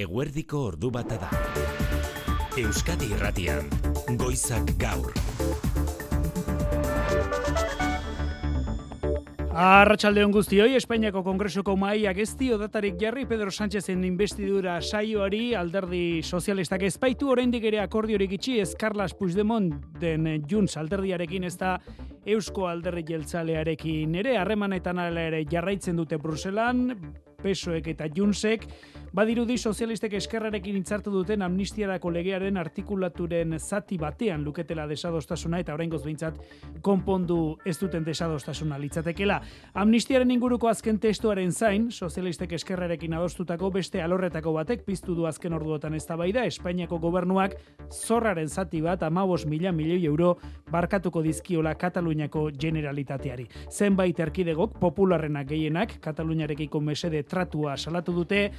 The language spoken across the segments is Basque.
Eguerdiko ordu bata da. Euskadi Irratian, Goizak Gaur. Arratxaldeon guztioi, Espainiako Kongresuko maiak ez dio datarik jarri Pedro Sánchezen investidura saioari alderdi sozialistak ezpaitu oraindik ere akordiorik itxi ez Carles Puigdemont den Junts alderdiarekin ez da Eusko alderri jeltzalearekin ere harremanetan ere jarraitzen dute Bruselan, PSOek eta Juntsek, badirudi sozialistek eskerrarekin hitzartu duten amnistiarako legearen artikulaturen zati batean luketela desadostasuna eta oraingoz behintzat konpondu ez duten desadostasuna litzatekela. Amnistiaren inguruko azken testuaren zain, sozialistek eskerrarekin adostutako beste alorretako batek piztu du azken orduotan eztabaida Espainiako gobernuak zorraren zati bat 15 mila milioi euro barkatuko dizkiola Kataluniako generalitateari. Zenbait erkidegok popularrenak gehienak Kataluniarekiko mesede tratua salatu dute,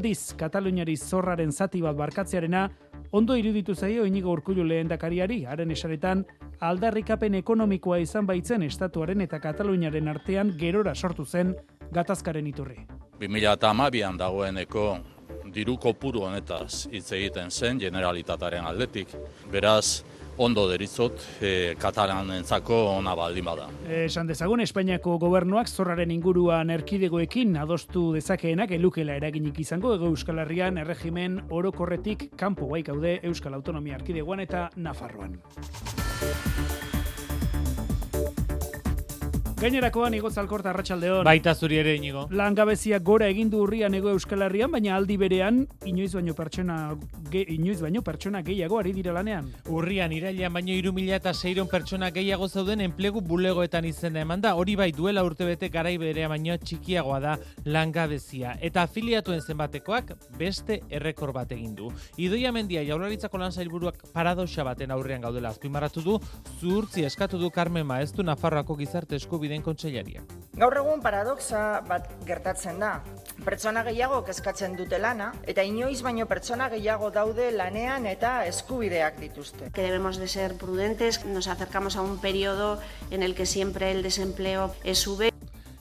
aldiz Kataluniari zorraren zati bat barkatzearena ondo iruditu zaio inigo urkullu lehendakariari, haren esaretan aldarrikapen ekonomikoa izan baitzen estatuaren eta Kataluniaren artean gerora sortu zen gatazkaren iturri. 2008an dagoeneko diru kopuru honetaz hitz egiten zen generalitataren aldetik. Beraz, ondo deritzot e, katalanentzako ona baldin bada. Esan dezagun, Espainiako gobernuak zorraren inguruan erkidegoekin adostu dezakeenak elukela eraginik izango ego Euskal Herrian erregimen orokorretik kanpo bai gaude Euskal Autonomia Erkidegoan eta Nafarroan. Gainerakoan igotz alkorta arratsaldeon. Baita zuri ere inigo. Langabezia gora egin du urrian ego Euskal Herrian, baina aldi berean inoiz baino pertsona ge, inoiz baino pertsona gehiago ari dira lanean. Urrian irailean baino 3000 eta 600 pertsona gehiago zauden enplegu bulegoetan izena eman da. Hori bai duela urtebete garai berea baino txikiagoa da langabezia eta afiliatuen zenbatekoak beste errekor bat egin du. Idoia Mendia Jaurlaritzako lan sailburuak paradoxa baten aurrean gaudela azpimarratu du, zuhurtzi eskatu du Carmen Maeztu Nafarroako gizarte eskubide eskubideen kontseilariak. Gaur egun paradoxa bat gertatzen da. Pertsona gehiago kezkatzen dute lana eta inoiz baino pertsona gehiago daude lanean eta eskubideak dituzte. Que debemos de ser prudentes, nos acercamos a un periodo en el que siempre el desempleo sube.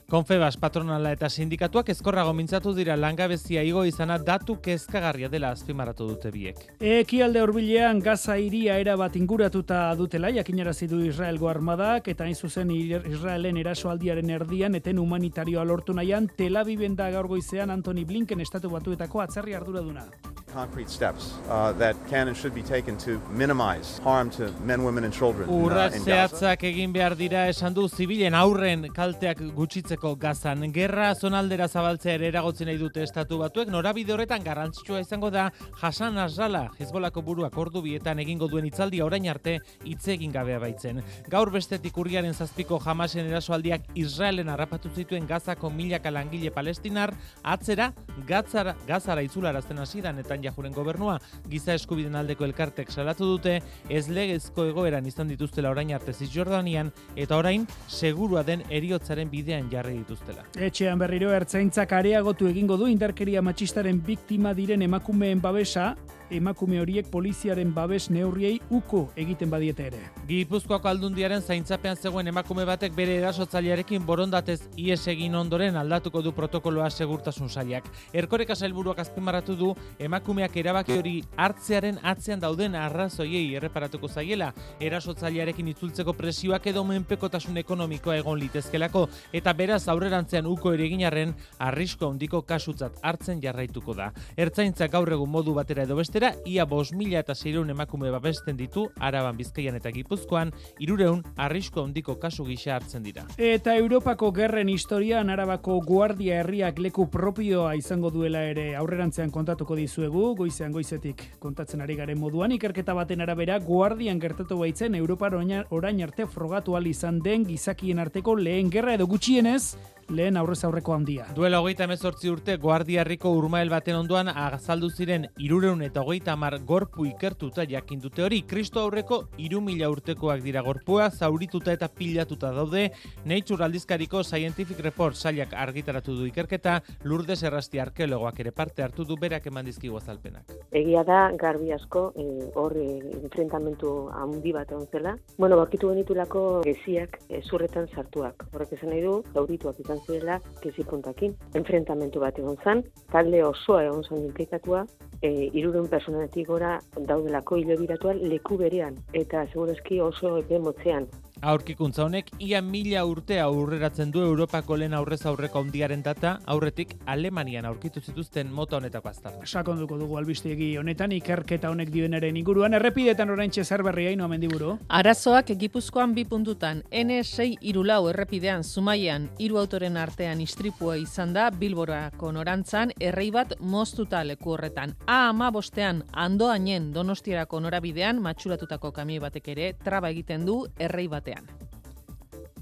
Konfebas patronala eta sindikatuak ezkorrago mintzatu dira langabezia igo izana datu kezkagarria dela azpimarratu dute biek. Ekialde hurbilean Gaza iria era bat inguratuta dutela jakinarazi du Israelgo armadak eta hain zuzen Israelen erasoaldiaren erdian eten humanitarioa lortu nahian Tel Aviven da gaur goizean Anthony Blinken estatu batuetako atzerri arduraduna. concrete steps uh, that can and should be taken to minimize harm to men, women and children uh, Gaza. zehatzak egin behar dira esan du zibilen aurren kalteak gutxitzeko gazan. Gerra zonaldera zabaltzea ere eragotzen nahi dute estatu batuek, norabide horretan garrantzitsua izango da Hasan Nasrallah, Hezbolako buruak ordu bietan egingo duen itzaldi orain arte hitz egin gabea baitzen. Gaur bestetik urriaren zazpiko jamasen erasoaldiak Israelen harrapatu zituen gazako milaka langile palestinar, atzera gatzara, gazara itzularazten hasi da Netanyahuren gobernua, giza eskubiden aldeko elkartek salatu dute, ez legezko egoeran izan dituztela orain arte Cisjordanian, eta orain segurua den eriotzaren bidean jarri dituztela. Etxean berriro ertzaintzak areagotu egingo du indarkeria matxistaren biktima diren emakumeen babesa, emakume horiek poliziaren babes neurriei uko egiten badiete ere. Gipuzkoako aldundiaren zaintzapean zegoen emakume batek bere erasotzailearekin borondatez ies egin ondoren aldatuko du protokoloa segurtasun sailak. Erkoreka sailburuak azpimarratu du emakumeak erabaki hori hartzearen atzean dauden arrazoiei erreparatuko zaiela, erasotzailearekin itzultzeko presioak edo menpekotasun ekonomikoa egon litezkelako eta beraz aurrerantzean uko ere eginarren arrisko handiko kasutzat hartzen jarraituko da. Ertzaintza gaur egun modu batera edo bestera ia 5000 eta 600 emakume babesten ditu Araban, Bizkaian eta Gipuzkoan 300 arrisko handiko kasu gisa hartzen dira. Eta Europako gerren historian Arabako Guardia Herriak leku propioa izango duela ere aurrerantzean kontatuko dizuegu, goizean goizetik kontatzen ari garen moduan, ikerketa baten arabera Guardian gertatu baitzen Europar orain arte frogatu izan den gizakien arteko lehen gerra edo gutxienez, lehen aurrez aurreko handia. Duela hogeita emezortzi urte Guardiarriko urmael baten ondoan azaldu ziren irureun eta hogeita hamar gorpu ikertuta jakin dute hori. Kristo aurreko iru mila urtekoak dira gorpua, zaurituta eta pilatuta daude. Nature aldizkariko Scientific Report sailak argitaratu du ikerketa, Lourdes Errasti arkeologoak ere parte hartu du berak eman dizkigu azalpenak. Egia da, garbi asko, e, hor e, enfrentamentu handi bat egon zela. Bueno, borkitu genitulako geziak e, zurretan sartuak. Horrek esan nahi du, gaurituak izan zirela gezi puntakin. Enfrentamentu bat egon zan, talde osoa egon zan implikatua, e, iruren personatik gora daudelako hilo leku berean, eta segurazki oso epe motzean. Aurkikuntza honek ia mila urte aurreratzen du Europako lehen aurrez aurreko handiaren data, aurretik Alemanian aurkitu zituzten mota honetako aztarnak. Sakonduko dugu albistiegi honetan ikerketa honek dioenaren inguruan errepidetan oraintxe zer berria ino mendiburu. Arazoak Gipuzkoan bi puntutan N6 irulau errepidean Zumaian hiru autoren artean istripua izan da Bilborako norantzan errei bat moztuta leku horretan. A ama bostean andoainen Donostierako norabidean matxuratutako kamio batek ere traba egiten du errei bat batean.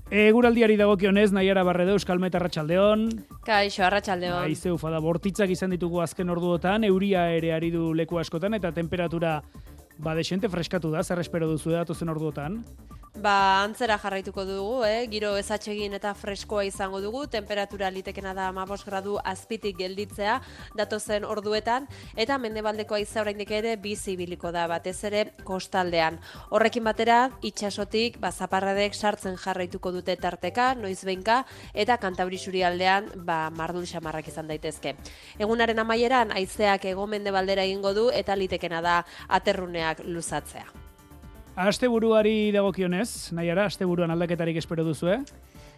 Eguraldiari dagokionez, Naiara Barredo Euskal Meta Arratsaldeon. Kaixo Arratsaldeon. Aizeu fada bortitzak izan ditugu azken orduotan, euria ere ari du leku askotan eta temperatura ba desente freskatu da, zer espero duzu da zen orduotan? Ba, antzera jarraituko dugu, eh? giro ezatsegin eta freskoa izango dugu, temperatura litekena da 15 gradu azpitik gelditzea datozen orduetan, eta mendebaldeko aiza oraindik ere bizi biliko da batez ere kostaldean. Horrekin batera, itxasotik, ba, zaparradek sartzen jarraituko dute tarteka, noiz behinka, eta kantabrisuri aldean, ba, mardul xamarrak izan daitezke. Egunaren amaieran, aizeak ego mendebaldera egingo du, eta litekena da aterruneak luzatzea. Asteburuari dagokionez, nahiara, asteburuan aldaketarik espero duzu, eh?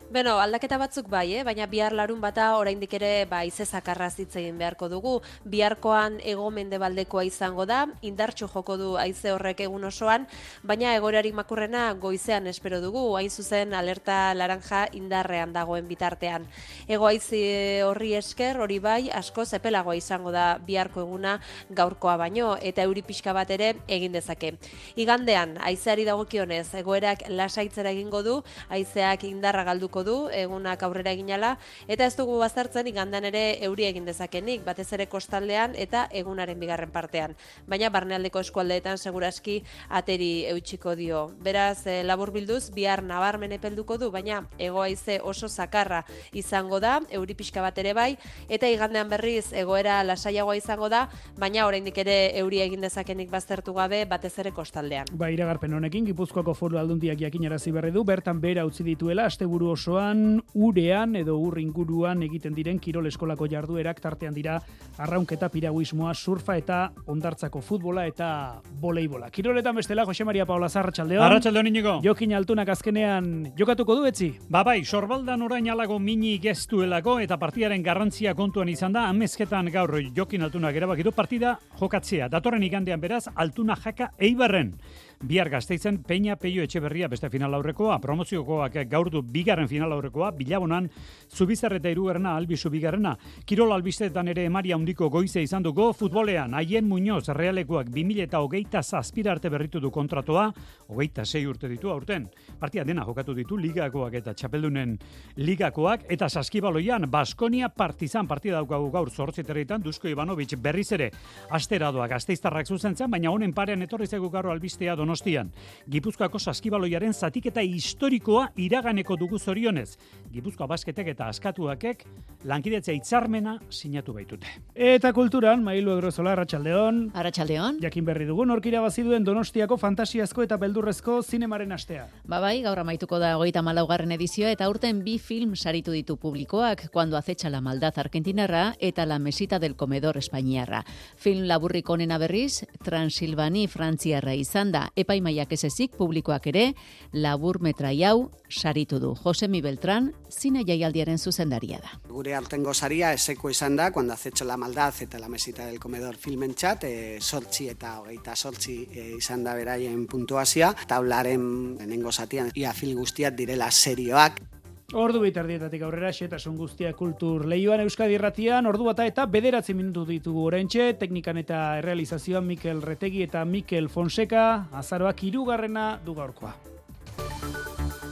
Beno, aldaketa batzuk bai, eh? baina bihar larun bata oraindik ere ba izezakarra egin beharko dugu. Biharkoan ego mendebaldekoa izango da, indartxu joko du haize horrek egun osoan, baina egoerarik makurrena goizean espero dugu, hain zuzen alerta laranja indarrean dagoen bitartean. Ego haize horri esker, hori bai, asko zepelagoa izango da biharko eguna gaurkoa baino, eta euri pixka bat ere egin dezake. Igandean, haizeari dagokionez, egoerak lasaitzera egingo du, haizeak indarra galduko du egunak aurrera eginala eta ez dugu bazartzen igandan ere euri egin dezakenik batez ere kostaldean eta egunaren bigarren partean. Baina barnealdeko eskualdeetan seguraski ateri eutxiko dio. Beraz e, labur bilduz bihar nabarmen epelduko du baina egoaize oso zakarra izango da euri pixka bat ere bai eta igandean berriz egoera lasaiagoa izango da baina oraindik ere euri egin dezakenik baztertu gabe batez ere kostaldean. Ba iragarpen honekin Gipuzkoako Foru Aldundiak jakinarazi berri du bertan bera utzi dituela asteburu oso osoan, urean edo ur inguruan egiten diren kirol eskolako jarduerak tartean dira arraunketa piraguismoa, surfa eta ondartzako futbola eta voleibola. Kiroletan bestela, Jose Maria Paula Zarratxaldeon. Arratxaldeon inigo. Jokin altunak azkenean jokatuko du etzi? Ba bai, sorbaldan orain alago mini gestuelako eta partidaren garrantzia kontuan izan da, amezketan gaur jokin altunak erabakitu partida jokatzea. Datorren igandean beraz, altuna jaka eibarren. Bihar gazteitzen Peña Peio Etxeberria beste final aurrekoa, promoziokoak gaur du bigarren final aurrekoa, bilabonan Zubizar eta Irugarrena albizu bigarrena. Kirol albistetan ere emaria handiko goize izan dugu futbolean, haien Muñoz realekuak 2000 eta hogeita zazpira arte berritu du kontratoa, hogeita sei urte ditu aurten. Partia dena jokatu ditu ligakoak eta txapeldunen ligakoak, eta saskibaloian Baskonia partizan partida daukagu gaur zortziterritan, Dusko Ivanovic berriz ere asteradoa gazteiztarrak zuzentzen, baina honen parean etorri zegu gaur albistea Donostian. Gipuzkoako saskibaloiaren zatiketa historikoa iraganeko dugu zorionez. Gipuzkoa basketek eta askatuakek lankidetzea hitzarmena sinatu baitute. Eta kulturan, Mailu Egrozola, Arratxaldeon. Arratxaldeon. Jakin berri dugu, norkira baziduen Donostiako fantasiazko eta beldurrezko zinemaren astea. Ba bai, gaur amaituko da hogeita malaugarren edizioa eta urten bi film saritu ditu publikoak, Cuando acecha la maldad argentinarra eta La mesita del comedor espainiarra. Film laburrik onena berriz, Transilvani frantziarra izan da, epaimaiak ez ezik publikoak ere, labur metrai hau saritu du. Josemi Beltran, zine jaialdiaren zuzendaria da. Gure altengo saria eseko izan da, cuando acecho la maldad eta la mesita del comedor filmen txat, e, sortzi eta hogeita sortzi e, izan da beraien puntuazia, taularen nengo zatian, ia fil guztiak direla serioak. Ordu bitardietatik aurrera, xetasun guztia kultur lehioan Euskadi Irratian, ordu bata eta bederatzi minutu ditugu orentxe, teknikan eta realizazioan Mikel Retegi eta Mikel Fonseca, azaroak irugarrena du gaurkoa.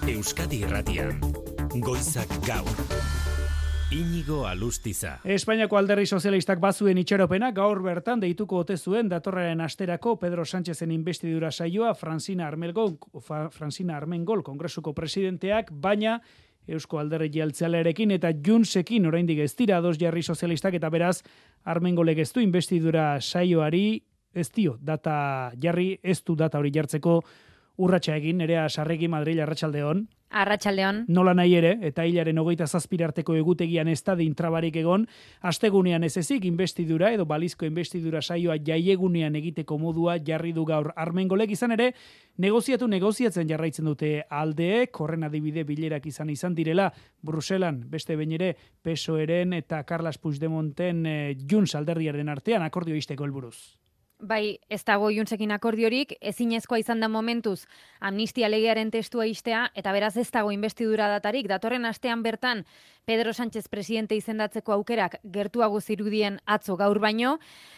Euskadi Irratian, goizak gaur. Inigo Alustiza. Espainiako alderri sozialistak bazuen itxaropena gaur bertan deituko ote zuen datorraren asterako Pedro Sánchezen investidura saioa Francina Armengol, Francina Armengol kongresuko presidenteak, baina Eusko Alderri Jeltzalearekin eta Junsekin oraindik ez dira dos jarri sozialistak eta beraz Armengo legeztu investidura saioari ez dio data jarri, ez du data hori jartzeko urratsa egin, nerea sarregi Madrid arratsaldeon. Arratxaldeon. Nola nahi ere, eta hilaren hogeita zazpirarteko egutegian ez da intrabarik egon, astegunean ez ezik investidura edo balizko investidura saioa jaiegunean egiteko modua jarri du gaur armengolek izan ere, negoziatu negoziatzen jarraitzen dute aldeek, horren adibide bilerak izan izan direla, Bruselan, beste behin ere, PSOEren eta Carles Puigdemonten e, Junts alderdiaren artean akordio isteko helburuz. Bai, ez dago juntzekin akordiorik, ezinezkoa izan da momentuz amnistia legearen testua istea, eta beraz ez dago investidura datarik, datorren astean bertan Pedro Sánchez presidente izendatzeko aukerak gertuago zirudien atzo gaur baino,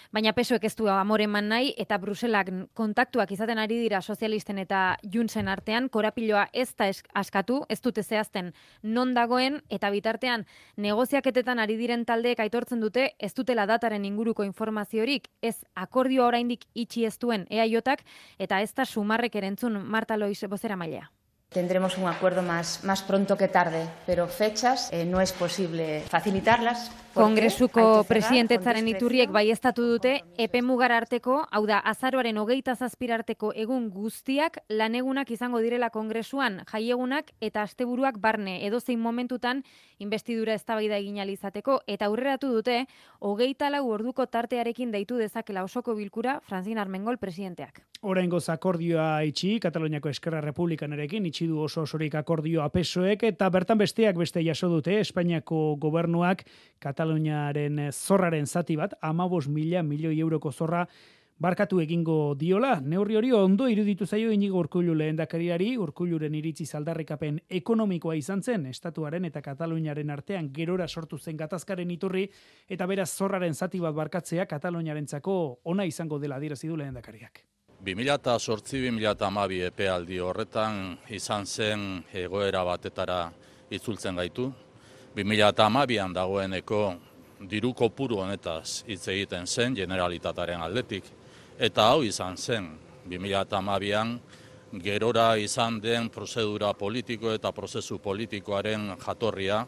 baina pesoek ez du amoreman nahi, eta Bruselak kontaktuak izaten ari dira sozialisten eta juntzen artean, korapiloa ez da askatu, ez dute zehazten non dagoen, eta bitartean negoziaketetan ari diren taldeek aitortzen dute, ez dutela dataren inguruko informaziorik, ez akordio oraindik itxi ez duen eaiotak, eta ez da sumarrek erentzun Marta Lois bozera mailea. Tendremos un acuerdo más, más pronto que tarde, pero fechas eh, no es posible facilitarlas. Kongresuko presidentetzaren iturriek bai estatu dute, epe mugar arteko, hau da, azaroaren hogeita zazpirarteko egun guztiak lanegunak izango direla kongresuan, jaiegunak eta asteburuak barne, edozein momentutan investidura eztabaida egin izateko. Eta aurreratu dute, hogeita lau orduko tartearekin deitu dezakela osoko bilkura Franzin Armengol presidenteak. Oraingoz akordioa itxi, Kataloniako Eskerra Republikanarekin itxi du oso osorik akordioa pesoek, eta bertan besteak beste jaso dute, Espainiako gobernuak Kataloniaren zorraren zati bat, amabos mila milioi euroko zorra, barkatu egingo diola. Neurri hori ondo iruditu zaio inigo urkullu lehendakariari, urkulluren iritzi zaldarrikapen ekonomikoa izan zen, estatuaren eta Kataluniaren artean gerora sortu zen gatazkaren iturri, eta beraz zorraren zati bat barkatzea Kataluniaren ona izango dela dira zidu lehendakariak. 2008-2008 epealdi horretan izan zen egoera batetara itzultzen gaitu. 2008an dagoeneko diru kopuru honetaz hitz egiten zen generalitataren aldetik. Eta hau izan zen 2008an gerora izan den prozedura politiko eta prozesu politikoaren jatorria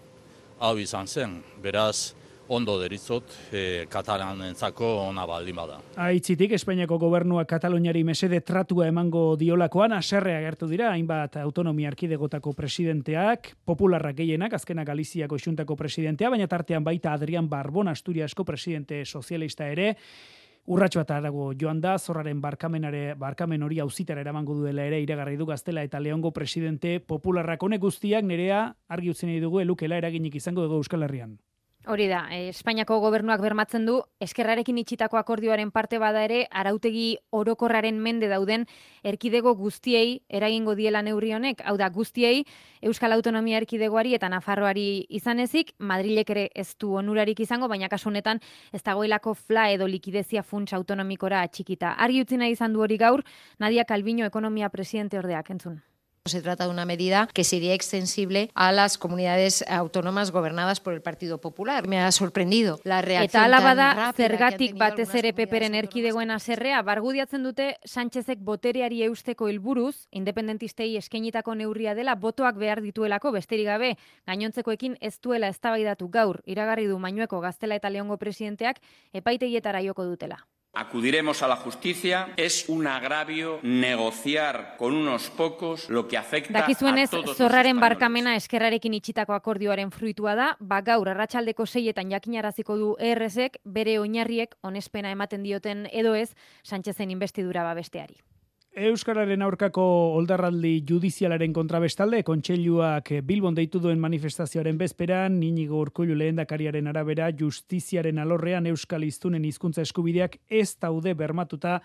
hau izan zen. Beraz, ondo deritzot e, katalanentzako ona baldin bada. Aitzitik, Espainiako gobernua Kataloniari mesede tratua emango diolakoan, aserrea gertu dira, hainbat autonomia arkidegotako presidenteak, popularrak gehienak, azkenak Galiziako xuntako presidentea, baina tartean baita Adrian Barbon Asturiasko presidente sozialista ere, Urratxo bat arago joan da, zorraren barkamenare, barkamen hori auzitara eramango duela ere iragarri du gaztela eta leongo presidente popularrak honek guztiak nerea argi utzen dugu elukela eraginik izango dugu Euskal Herrian. Hori da, eh, Espainiako gobernuak bermatzen du, eskerrarekin itxitako akordioaren parte bada ere, arautegi orokorraren mende dauden, erkidego guztiei eragingo diela neurri honek, hau da guztiei, Euskal Autonomia erkidegoari eta Nafarroari izan ezik, Madrilek ere ez du onurarik izango, baina kasu honetan ez dagoelako fla edo likidezia funts autonomikora txikita. Argi utzi nahi izan du hori gaur, Nadia Calviño ekonomia presidente ordeak, entzun. Se trata de una medida que sería extensible a las comunidades autónomas gobernadas por el Partido Popular. Me ha sorprendido la reacción Eta bada, zergatik batez ere peperen erkidegoen aserrea, bargudiatzen dute Sánchezek botereari eusteko helburuz, independentistei eskenitako neurria dela, botoak behar dituelako besterik gabe, gainontzekoekin ez duela eztabaidatu gaur, iragarri du Mañueko Gaztela eta Leongo presidenteak epaitegietara joko dutela. Acudiremos a la justicia. Es un agravio negociar con unos pocos lo que afecta Dakizuenez, a todos zorraren barkamena eskerrarekin itxitako akordioaren fruitua da, ba gaur arratsaldeko seietan jakinaraziko du ERSek bere oinarriek onespena ematen dioten edo ez Sánchezen investidura babesteari. Euskararen aurkako oldarraldi judizialaren kontrabestalde, kontseiluak Bilbon deitu duen manifestazioaren bezperan, ninigo urkullu lehendakariaren arabera, justiziaren alorrean Euskal Iztunen hizkuntza eskubideak ez daude bermatuta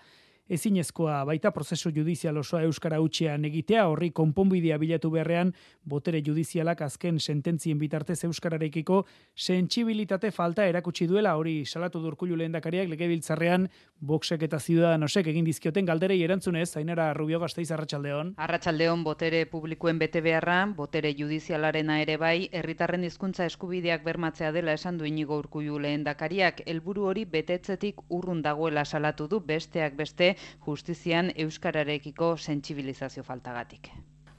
ezinezkoa baita prozesu judizial osoa euskara utxean egitea horri konponbidea bilatu beharrean botere judizialak azken sententzien bitartez euskararekiko sentsibilitate falta erakutsi duela hori salatu durkulu lehendakariak legebiltzarrean boxek eta ziudadanosek egin dizkioten galderei erantzunez zainara Rubio Gasteiz Arratsaldeon Arratsaldeon botere publikoen bete beharra botere judizialarena ere bai herritarren hizkuntza eskubideak bermatzea dela esan du inigo urkullu lehendakariak. Helburu hori betetzetik urrun dagoela salatu du besteak beste justizian euskararekiko sentsibilizazio faltagatik.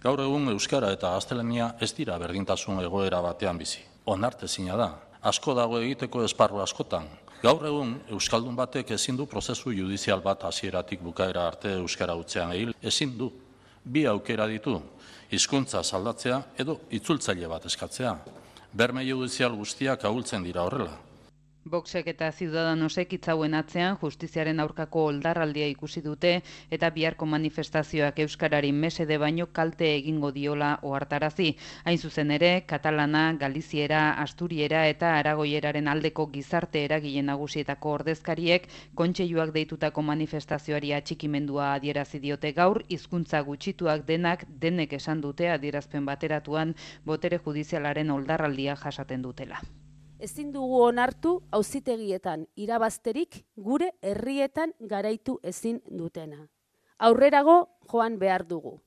Gaur egun euskara eta gaztelania ez dira berdintasun egoera batean bizi. Onarte zina da. Asko dago egiteko esparru askotan. Gaur egun, Euskaldun batek ezin du prozesu judizial bat hasieratik bukaera arte Euskara utzean egil, ezin du. Bi aukera ditu, hizkuntza saldatzea edo itzultzaile bat eskatzea. Berme judizial guztiak ahultzen dira horrela. Boxek eta Ciudadanosek itzauen atzean justiziaren aurkako oldarraldia ikusi dute eta biharko manifestazioak euskarari mesede baino kalte egingo diola ohartarazi. Hain zuzen ere, katalana, galiziera, asturiera eta aragoieraren aldeko gizarte eragile nagusietako ordezkariek kontseiluak deitutako manifestazioari atxikimendua adierazi diote gaur hizkuntza gutxituak denak denek esan dute adierazpen bateratuan botere judizialaren oldarraldia jasaten dutela ezin dugu onartu auzitegietan irabazterik gure herrietan garaitu ezin dutena. Aurrerago joan behar dugu.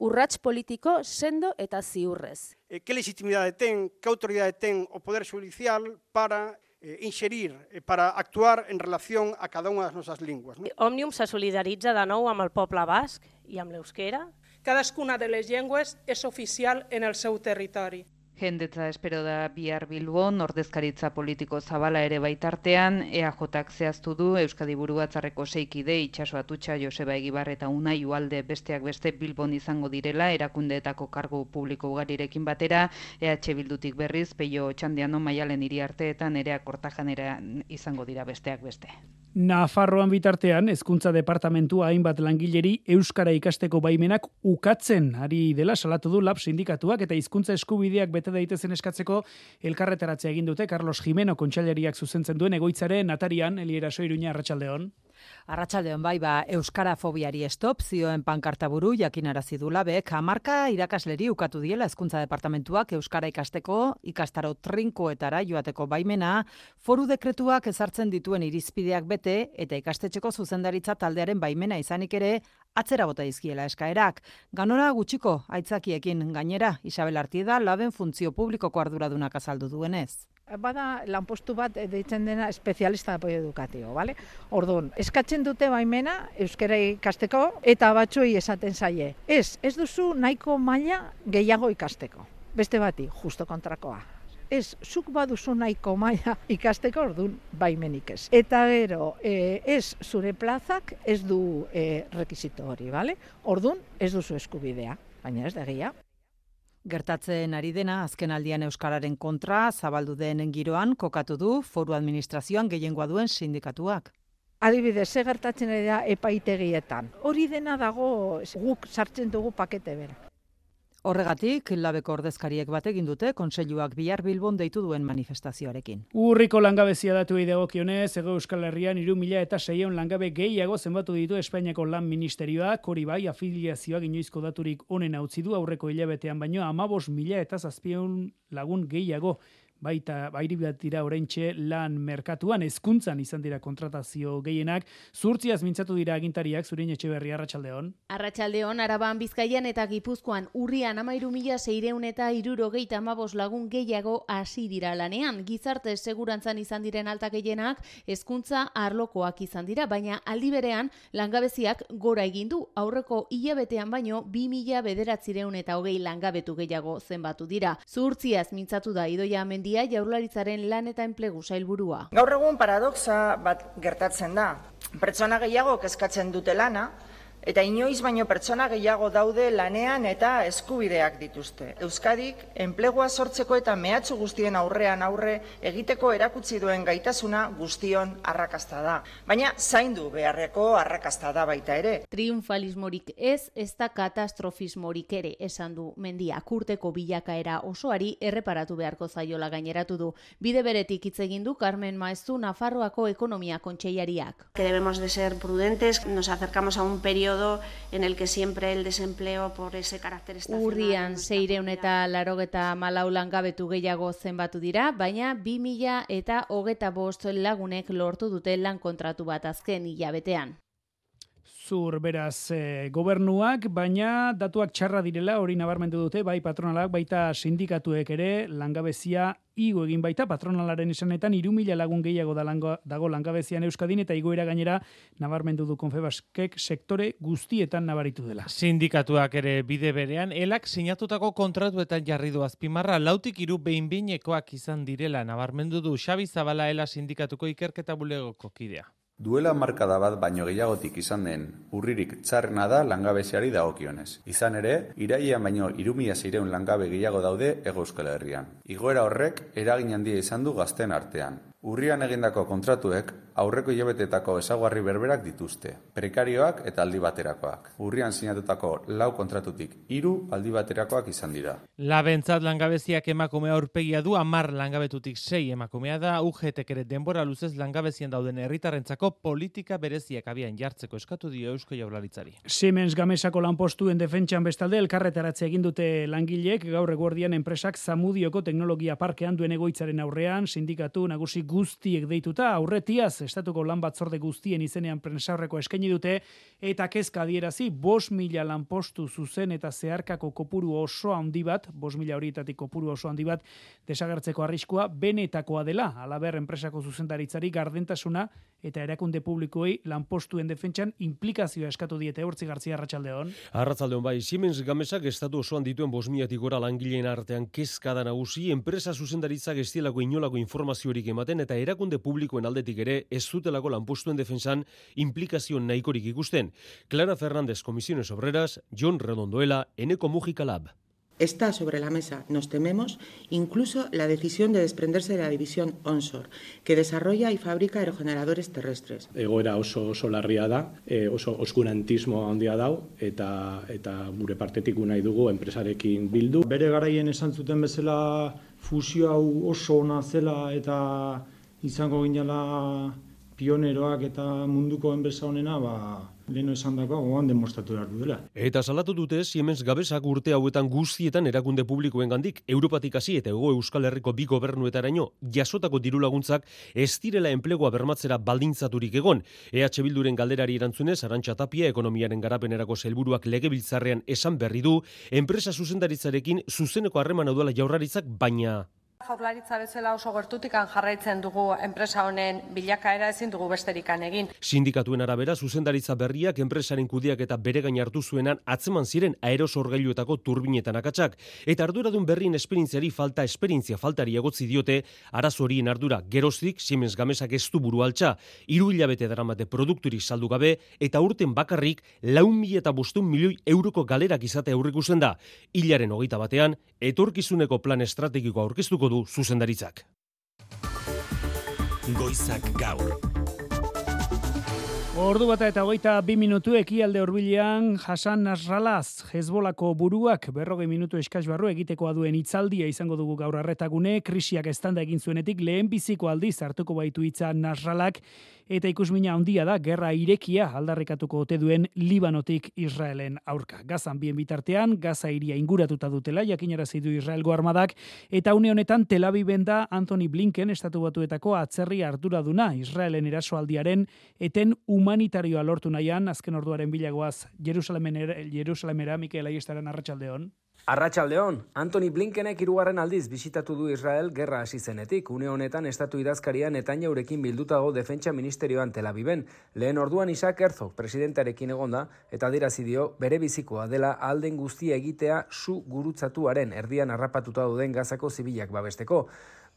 Urrats politiko sendo eta ziurrez. Eh, ¿Qué legitimidad ten, qué autoridad ten o Poder Judicial para eh, inserir, eh, para actuar en relación a cada una de les nostres llengües? No? Òmnium se solidaritza de nou amb el poble basc i amb l'euskera. Cadascuna de les llengües és oficial en el seu territori. Jendetza espero da bihar bilbon, ordezkaritza politiko zabala ere baitartean, EAJak zehaztu du Euskadi Buru Batzarreko seikide itxaso atutxa Joseba Egibar eta Unai Ualde besteak beste bilbon izango direla, erakundeetako kargo publiko ugarirekin batera, EH Bildutik berriz, peio txandiano maialen iriarteetan ere akortajanera izango dira besteak beste. Nafarroan bitartean, hezkuntza departamentua hainbat langileri euskara ikasteko baimenak ukatzen ari dela salatu du lab sindikatuak eta hizkuntza eskubideak bete daitezen eskatzeko elkarretaratzea egin dute Carlos Jimeno kontsailariak zuzentzen duen egoitzaren atarian Eliera Soiruña Arratsaldeon. Arratsaldeon bai ba euskara fobiari stop zioen pankarta buru jakinarazi du labek. Hamarka irakasleri ukatu diela hezkuntza departamentuak euskara ikasteko ikastaro trinkoetara joateko baimena. Foru dekretuak ezartzen dituen irizpideak bete eta ikastetxeko zuzendaritza taldearen baimena izanik ere atzera bota dizkiela eskaerak. Ganora gutxiko aitzakiekin gainera Isabel Artieda laben funtzio publikoko arduradunak azaldu duenez bada lanpostu bat deitzen dena espezialista de apoyo educativo, vale? Orduan, eskatzen dute baimena euskara ikasteko eta batzuei esaten zaie. Ez, ez duzu nahiko maila gehiago ikasteko. Beste bati, justo kontrakoa. Ez, zuk baduzu nahiko maila ikasteko ordun baimenik ez. Eta gero, e, ez zure plazak ez du e, rekizito hori, vale? Ordun ez duzu eskubidea, baina ez da gehiago. Gertatzen ari dena azken aldian euskararen kontra zabaldu denen giroan kokatu du foru administrazioan gehiengoa duen sindikatuak. Adibidez, ze gertatzen ari da epaitegietan. Hori dena dago guk sartzen dugu pakete bera. Horregatik, labeko ordezkariek bat egin dute, konseiluak bihar bilbon deitu duen manifestazioarekin. Urriko langabezia datu idego kionez, ego euskal herrian iru mila eta seion langabe gehiago zenbatu ditu Espainiako lan ministerioak, hori bai afiliazioak inoizko daturik onen utzi du aurreko hilabetean baino, amabos mila eta zazpion lagun gehiago baita bairi bat dira oraintxe lan merkatuan hezkuntzan izan dira kontratazio gehienak. Zurtziaz mintzatu dira agintariak zurin etxe berri arratsaldeon arratsaldeon araban bizkaian eta gipuzkoan. Urrian 13600 eta 75 lagun gehiago hasi dira lanean. Gizarte segurantzan izan diren alta gehienak hezkuntza arlokoak izan dira baina aldi berean langabeziak gora egin du. Aurreko hilabetean baino 2000 bederatzireun eta hogei langabetu gehiago zenbatu dira. Zurtziaz mintzatu da idoia mendi mendia jaurlaritzaren lan eta enplegu sailburua. Gaur egun paradoxa bat gertatzen da. Pertsona gehiago kezkatzen dute lana, Eta inoiz baino pertsona gehiago daude lanean eta eskubideak dituzte. Euskadik enplegua sortzeko eta mehatxu guztien aurrean aurre egiteko erakutsi duen gaitasuna guztion arrakasta da. Baina zaindu beharreko arrakasta da baita ere. Triunfalismorik ez, ez da katastrofismorik ere esan du mendia kurteko bilakaera osoari erreparatu beharko zaiola gaineratu du. Bide beretik hitz egin du Carmen Maestu Nafarroako ekonomia kontseiariak. Que debemos de ser prudentes, nos acercamos a un periodo en el que siempre el desempleo por ese carácter estacional. Urrian seireun eta larogeta malau langabetu gehiago zenbatu dira, baina 2000 eta hogeta bost lagunek lortu dute lan kontratu bat azken hilabetean. Zur beraz e, gobernuak, baina datuak txarra direla hori nabarmendu dute, bai patronalak, baita sindikatuek ere langabezia igo egin baita patronalaren esanetan iru mila lagun gehiago da lango, dago langabezian Euskadin eta igoera gainera nabarmendu du konfebaskek sektore guztietan nabaritu dela. Sindikatuak ere bide berean, elak sinatutako kontratuetan jarri du azpimarra, lautik iru behin izan direla nabarmendu du Xabi Zabala ela sindikatuko ikerketa bulegoko kidea. Duela markada bat baino gehiagotik izan den urririk txarrena da langabeziari dagokionez. Izan ere, irailean baino irumia zireun langabe gehiago daude ego euskal herrian. Igoera horrek eragin handia izan du gazten artean. Urrian egindako kontratuek aurreko hilabetetako ezaguarri berberak dituzte, prekarioak eta aldi baterakoak. Urrian sinatutako lau kontratutik hiru aldi baterakoak izan dira. Labentzat langabeziak emakumea aurpegia du, amar langabetutik sei emakumea da, UGTek ere denbora luzez langabezien dauden herritarrentzako politika bereziak abian jartzeko eskatu dio Eusko Jaurlaritzari. Siemens Gamesako lanpostuen defentsan bestalde elkarretaratze egin dute langileek gaur eguerdian enpresak Zamudioko teknologia parkean duen egoitzaren aurrean sindikatu nagusi guztiek deituta aurretiaz estatuko lan batzorde guztien izenean prensaurreko eskaini dute eta kezka adierazi 5 mila lanpostu zuzen eta zeharkako kopuru oso handi bat 5 mila horietatik kopuru oso handi bat desagertzeko arriskua benetakoa dela. Alaber enpresako zuzendaritzari gardentasuna eta erakunde publikoei lanpostuen defentsan implikazioa eskatu diete. Urtzi gartzia arratsaldeon arratsaldeon bai Siemens Gamesak estatu osoan dituen 5000 gora langileen artean kezka da nagusi. Enpresa zuzendaritzak estielako inolako informaziorik ematen eta erakunde publikoen aldetik ere ez zutelako lanpostuen defensan implikazio nahikorik ikusten. Clara Fernández, Comisiones Obreras, John Redondoela, Eneco Mujica Lab. Está sobre la mesa, nos tememos, incluso la decisión de desprenderse de la división onshore, que desarrolla y fabrica aerogeneradores terrestres. Egoera oso oso larria da, e, oso oskurantismo handia dau eta eta gure partetik nahi dugu enpresarekin bildu. Bere garaien esan zuten bezala fusio hau oso ona zela eta izango ginela pioneroak eta munduko enpresa honena, ba, leno esan dako, goan demostratu behar dela. Eta salatu dute, Siemens gabesak urte hauetan guztietan erakunde publikoen gandik, Europatik hasi eta ego Euskal Herriko bi gobernuetaraino, jasotako diru laguntzak ez direla enplegua bermatzera baldintzaturik egon. EH Bilduren galderari erantzunez, Arantxa Tapia, ekonomiaren garapenerako helburuak legebiltzarrean esan berri du, enpresa zuzendaritzarekin zuzeneko harreman duela jaurraritzak, baina Jaurlaritza bezala oso gertutikan jarraitzen dugu enpresa honen bilakaera ezin dugu besterikan egin. Sindikatuen arabera zuzendaritza berriak enpresaren kudiak eta bere gain hartu zuenan atzeman ziren aerosorgailuetako turbinetan akatsak eta arduradun berrien esperientziari falta esperientzia faltari egotzi diote arazo horien ardura geroztik Siemens Gamesak ez du buru altza, hiru hilabete daramate produkturik saldu gabe eta urten bakarrik laun mila eta bostun milioi euroko galerak izate aurrikusen da. Hilaren hogeita batean, etorkizuneko plan estrategiko aurkeztuko du zuzendaritzak. Goizak gaur. Ordu bata eta hogeita bi minutu ekialde horbilean Hasan Nasralaz, Hezbolako buruak berrogei minutu eskaz barru egitekoa duen itzaldia izango dugu gaur arretagune, krisiak estanda egin zuenetik lehen biziko aldiz hartuko baitu itza Nasralak, eta ikusmina handia da gerra irekia aldarrikatuko ote duen Libanotik Israelen aurka. Gazan bien bitartean, Gaza iria inguratuta dutela, jakinarazi du Israelgo armadak, eta une honetan Tel Aviven da Anthony Blinken estatu batuetako atzerri arduraduna Israelen erasoaldiaren eten humanitarioa lortu nahian, azken orduaren bilagoaz Jerusalemen Jerusalemera Mikel Aiestaran arratsaldeon. Arratxaldeon, Anthony Blinkenek irugarren aldiz bisitatu du Israel gerra hasi zenetik. Une honetan estatu idazkaria Netanyaurekin bildutago defentsa ministerioan Tel Aviven. Lehen orduan Isaac Herzog presidentarekin egonda eta dirazi dio bere bizikoa dela alden guztia egitea su gurutzatuaren erdian harrapatuta duden gazako zibilak babesteko.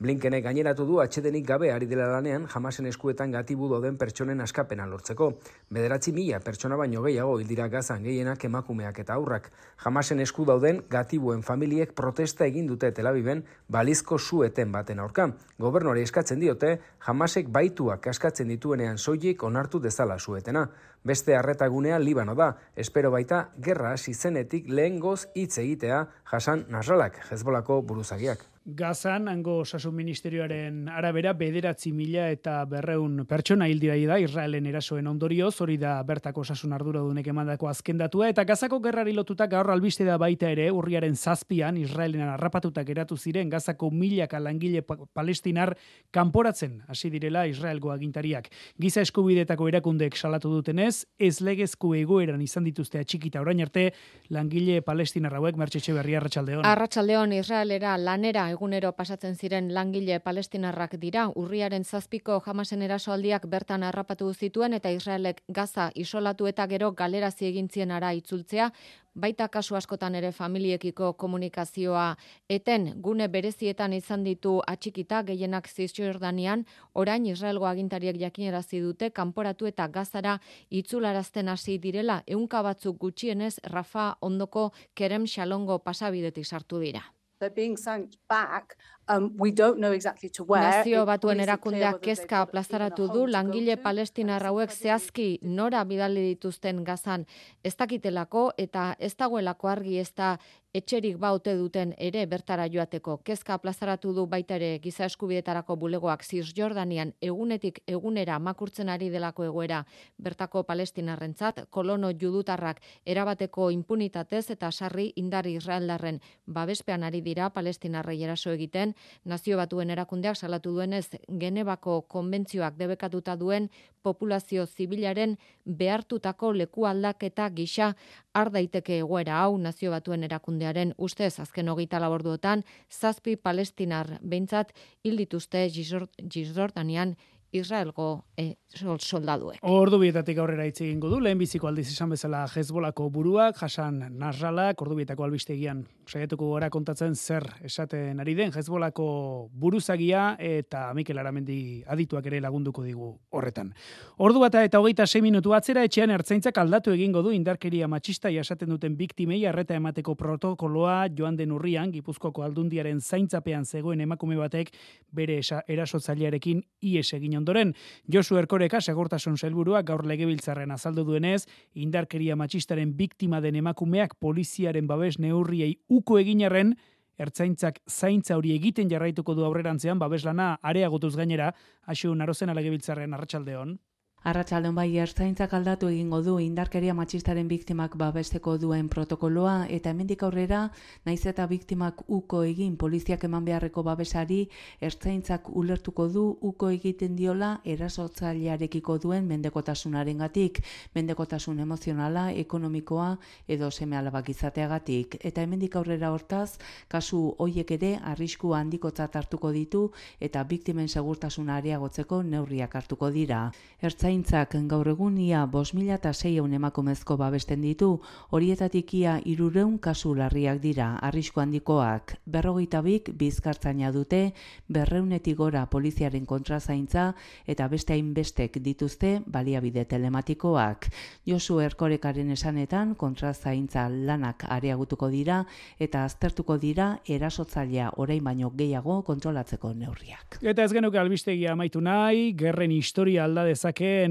Blinkene gaineratu du atxedenik gabe ari dela lanean jamasen eskuetan gatibu den pertsonen askapena lortzeko. Bederatzi mila pertsona baino gehiago hildira gazan gehienak emakumeak eta aurrak. Jamasen esku dauden gatibuen familiek protesta egin dute telabiben balizko sueten baten aurka. Gobernuari eskatzen diote, jamasek baituak askatzen dituenean soilik onartu dezala suetena. Beste harretagunea Libano da, espero baita gerra hasi zenetik lehen goz hitz egitea jasan nasralak, jezbolako buruzagiak. Gazan, hango osasun ministerioaren arabera, bederatzi mila eta berreun pertsona hildira da Israelen erasoen ondorioz, hori da bertako osasun ardura dunek emandako azken datua, eta Gazako gerrari lotutak gaur albiste da baita ere, urriaren zazpian, Israelen arrapatutak eratu ziren, Gazako milaka langile palestinar kanporatzen hasi direla Israelgo agintariak. Giza eskubidetako erakundek salatu dutenez, ez legezko egoeran izan dituzte atxikita orain arte, langile palestinar hauek mertxetxe berri arratsaldeon. Arratsaldeon Israelera lanera egunero pasatzen ziren langile palestinarrak dira, urriaren zazpiko jamasen erasoaldiak bertan harrapatu zituen eta Israelek Gaza isolatu eta gero galerazi egintzien ara itzultzea, baita kasu askotan ere familiekiko komunikazioa eten. Gune berezietan izan ditu atxikita gehienak Cisjordanian, orain Israelgo agintariek jakinerazi dute kanporatu eta gazara itzularazten hasi direla. Ehunka batzuk gutxienez Rafa ondoko Kerem Shalongo pasabidetik sartu dira. they're being sent back Um, we don't know exactly to where. Nazio batuen erakundeak kezka plazaratu du langile palestinar hauek zehazki nora bidali dituzten gazan ez dakitelako eta ez dagoelako argi ez da etxerik baute duten ere bertara joateko. Kezka plazaratu du baita ere giza eskubidetarako bulegoak Jordanian egunetik egunera makurtzen ari delako egoera bertako palestinarrentzat, kolono judutarrak erabateko impunitatez eta sarri indari israeldarren babespean ari dira palestinarrei eraso egiten, nazio batuen erakundeak salatu duenez Genebako konbentzioak debekatuta duen populazio zibilaren behartutako leku aldaketa gisa ar daiteke egoera hau nazio batuen erakundearen ustez azken hogeita laborduotan zazpi palestinar behintzat hildituzte Gisjordanian Israelgo e, soldaduek. Ordu bietatik aurrera hitz egingo du, lehen biziko aldiz izan bezala Hezbolako buruak, Hasan Nasralak, ordu bietako albistegian saiatuko gara kontatzen zer esaten ari den Hezbolako buruzagia eta Mikel Aramendi adituak ere lagunduko digu horretan. Ordu bata eta hogeita 6 minutu atzera etxean ertzaintzak aldatu egingo du indarkeria matxista jasaten duten biktimei arreta emateko protokoloa joan den urrian Gipuzkoko aldundiaren zaintzapean zegoen emakume batek bere erasotzailearekin ies egin ondoren, Josu Erkoreka segurtasun helburuak gaur legebiltzarren azaldu duenez, indarkeria matxistaren biktima den emakumeak poliziaren babes neurriei uko eginarren, ertzaintzak zaintza hori egiten jarraituko du aurrerantzean babeslana areagotuz gainera, hasu narozen alegebiltzarren arratsaldeon. Arratxaldon bai ertzaintzak aldatu egingo du indarkeria matxistaren biktimak babesteko duen protokoloa eta hemendik aurrera naiz eta biktimak uko egin poliziak eman beharreko babesari ertzaintzak ulertuko du uko egiten diola erasotzailearekiko duen mendekotasunaren gatik, mendekotasun emozionala, ekonomikoa edo seme alabak izateagatik. Eta hemendik aurrera hortaz, kasu hoiek ere arrisku handiko hartuko ditu eta biktimen segurtasuna areagotzeko neurriak hartuko dira. Ertzain Ertzaintzak gaur egun ia 5006 emakumezko babesten ditu, horietatik ia 300 kasu larriak dira, arrisku handikoak. 42 bizkartzaina dute, berreunetik gora poliziaren kontrazaintza eta beste hainbestek dituzte baliabide telematikoak. Josu Erkorekaren esanetan kontrazaintza lanak areagutuko dira eta aztertuko dira erasotzailea orain baino gehiago kontrolatzeko neurriak. Eta ez genuke albistegia amaitu nahi, gerren historia alda dezake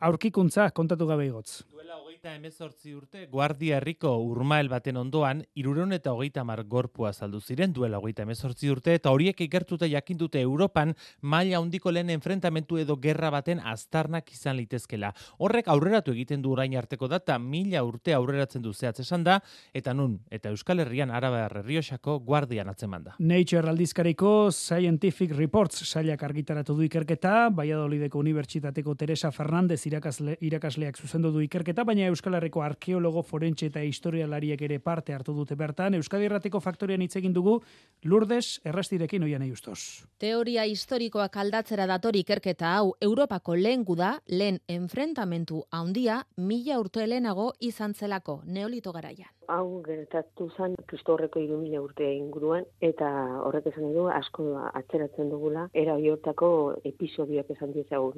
aurkikuntza kontatu gabe igotz hogeita emezortzi urte, Guardia Herriko urmael baten ondoan, irureun eta hogeita mar gorpua saldu ziren duela hogeita emezortzi urte, eta horiek ikertuta jakindute Europan maila hondiko lehen enfrentamentu edo gerra baten aztarnak izan litezkela. Horrek aurreratu egiten du orain arteko data, mila urte aurreratzen du zehatz esan da, eta nun, eta Euskal Herrian araba herriosako guardian atzeman da. Nature aldizkariko Scientific Reports sailak argitaratu du ikerketa, Baiadolideko Unibertsitateko Teresa Fernandez irakasle, irakasleak zuzendu du ikerketa, baina Euskal Herriko arkeologo forentxe eta historialariek ere parte hartu dute bertan. Euskadi Erratiko faktorian hitz egin dugu Lourdes errastirekin oian eustos. Teoria historikoak aldatzera datori ikerketa hau Europako lehen guda, lehen enfrentamentu handia mila urte helenago izan zelako neolito garaian hau gertatu zen kristorreko irumila urte inguruan, eta horrek esan du asko atzeratzen dugula, era hortako episodioak esan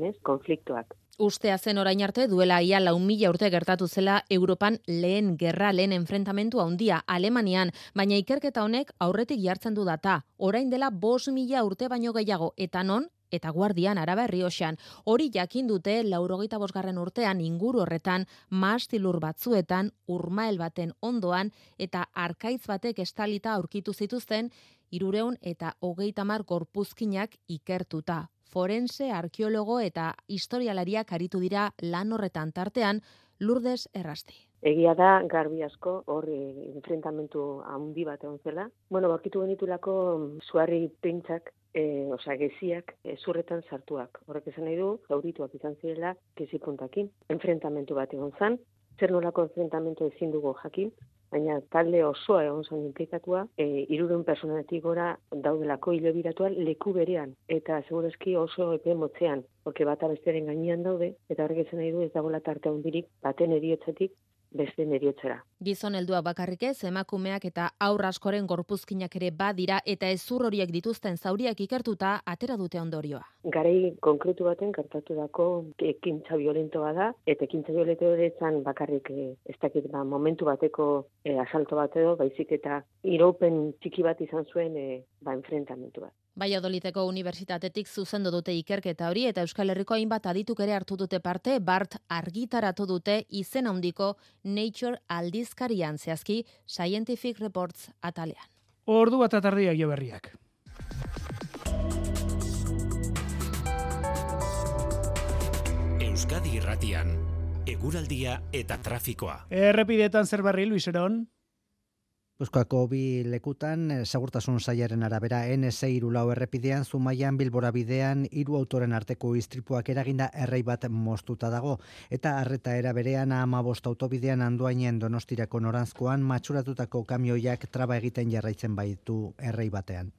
ez, konfliktoak. Ustea zen orain arte duela ia lau mila urte gertatu zela Europan lehen gerra lehen enfrentamentu handia Alemanian, baina ikerketa honek aurretik jartzen du data, orain dela bos mila urte baino gehiago, eta non eta Guardian Araba Errioxan. Hori jakin dute laurogeita bosgarren urtean inguru horretan maastilur batzuetan urmael baten ondoan eta arkaitz batek estalita aurkitu zituzten irureun eta hogeita mar gorpuzkinak ikertuta. Forense, arkeologo eta historialariak aritu dira lan horretan tartean Lourdes Errasti. Egia da, garbi asko, hor enfrentamentu handi bat egon zela. Bueno, bakitu genitulako suarri pintzak e, osea, geziak e, zurretan sartuak. Horrek esan nahi du, zaurituak izan zirela, gezi puntakin. Enfrentamentu bat egon zan, zer nolako enfrentamentu ezin dugu jakin, baina talde osoa egon zan implikatua, e, irurun personatik gora daudelako hilo biratua leku berean, eta segurazki oso epe motzean, porque bat abesteren gainean daude, eta horrek esan nahi du ez dagoela tarte hundirik, baten eriotzatik, beste neriotzera. Gizon heldua bakarrik ez, emakumeak eta aurra askoren gorpuzkinak ere badira eta ezur horiek dituzten zauriak ikertuta atera dute ondorioa. Garei konkretu baten kartatu dako ekintza violentoa da, eta ekintza violento esan bakarrik eh, ez dakit ba, momentu bateko e, asalto bat edo, baizik eta iropen txiki bat izan zuen e, ba, enfrentamentu bat. Baiadoliteko unibertsitatetik zuzendu dute ikerketa hori eta Euskal Herriko hainbat adituk ere hartu dute parte, Bart argitaratu dute izen handiko Nature aldizkarian zehazki Scientific Reports atalean. Ordu bat atardiak jo berriak. Euskadi irratian, eguraldia eta trafikoa. Errepidetan zer barri, Luis Eron? Euskako bi lekutan, eh, segurtasun saiaren arabera N6 irulau errepidean, Zumaian Bilbora bidean, hiru autoren arteko istripuak eraginda errei bat mostuta dago. Eta arreta era berean, ama bost autobidean anduainen donostirako noranzkoan, matxuratutako kamioiak traba egiten jarraitzen baitu errei batean.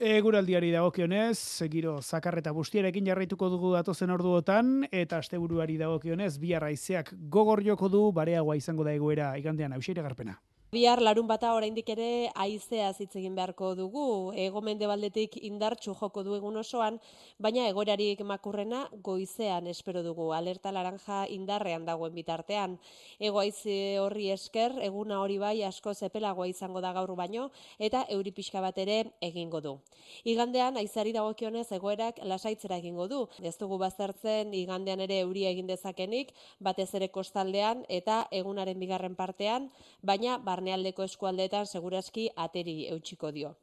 Eguraldiari dagokionez, giro zakarreta bustiarekin jarraituko dugu datozen orduotan, eta asteburuari dagokionez, bi arraizeak gogor joko du, bareagoa izango da egoera igandean hausiere garpena. Bihar larun bata oraindik ere aizea hitz egin beharko dugu. Ego baldetik indartsu joko du egun osoan, baina egorarik makurrena goizean espero dugu. Alerta laranja indarrean dagoen bitartean. Ego aize horri esker, eguna hori bai asko zepelagoa izango da gaur baino, eta euri pixka bat ere egingo du. Igandean, aizari dagokionez egoerak lasaitzera egingo du. Ez dugu baztertzen igandean ere euria egin dezakenik, batez ere kostaldean eta egunaren bigarren partean, baina bar barnealdeko eskualdeetan segurazki ateri eutxiko dio.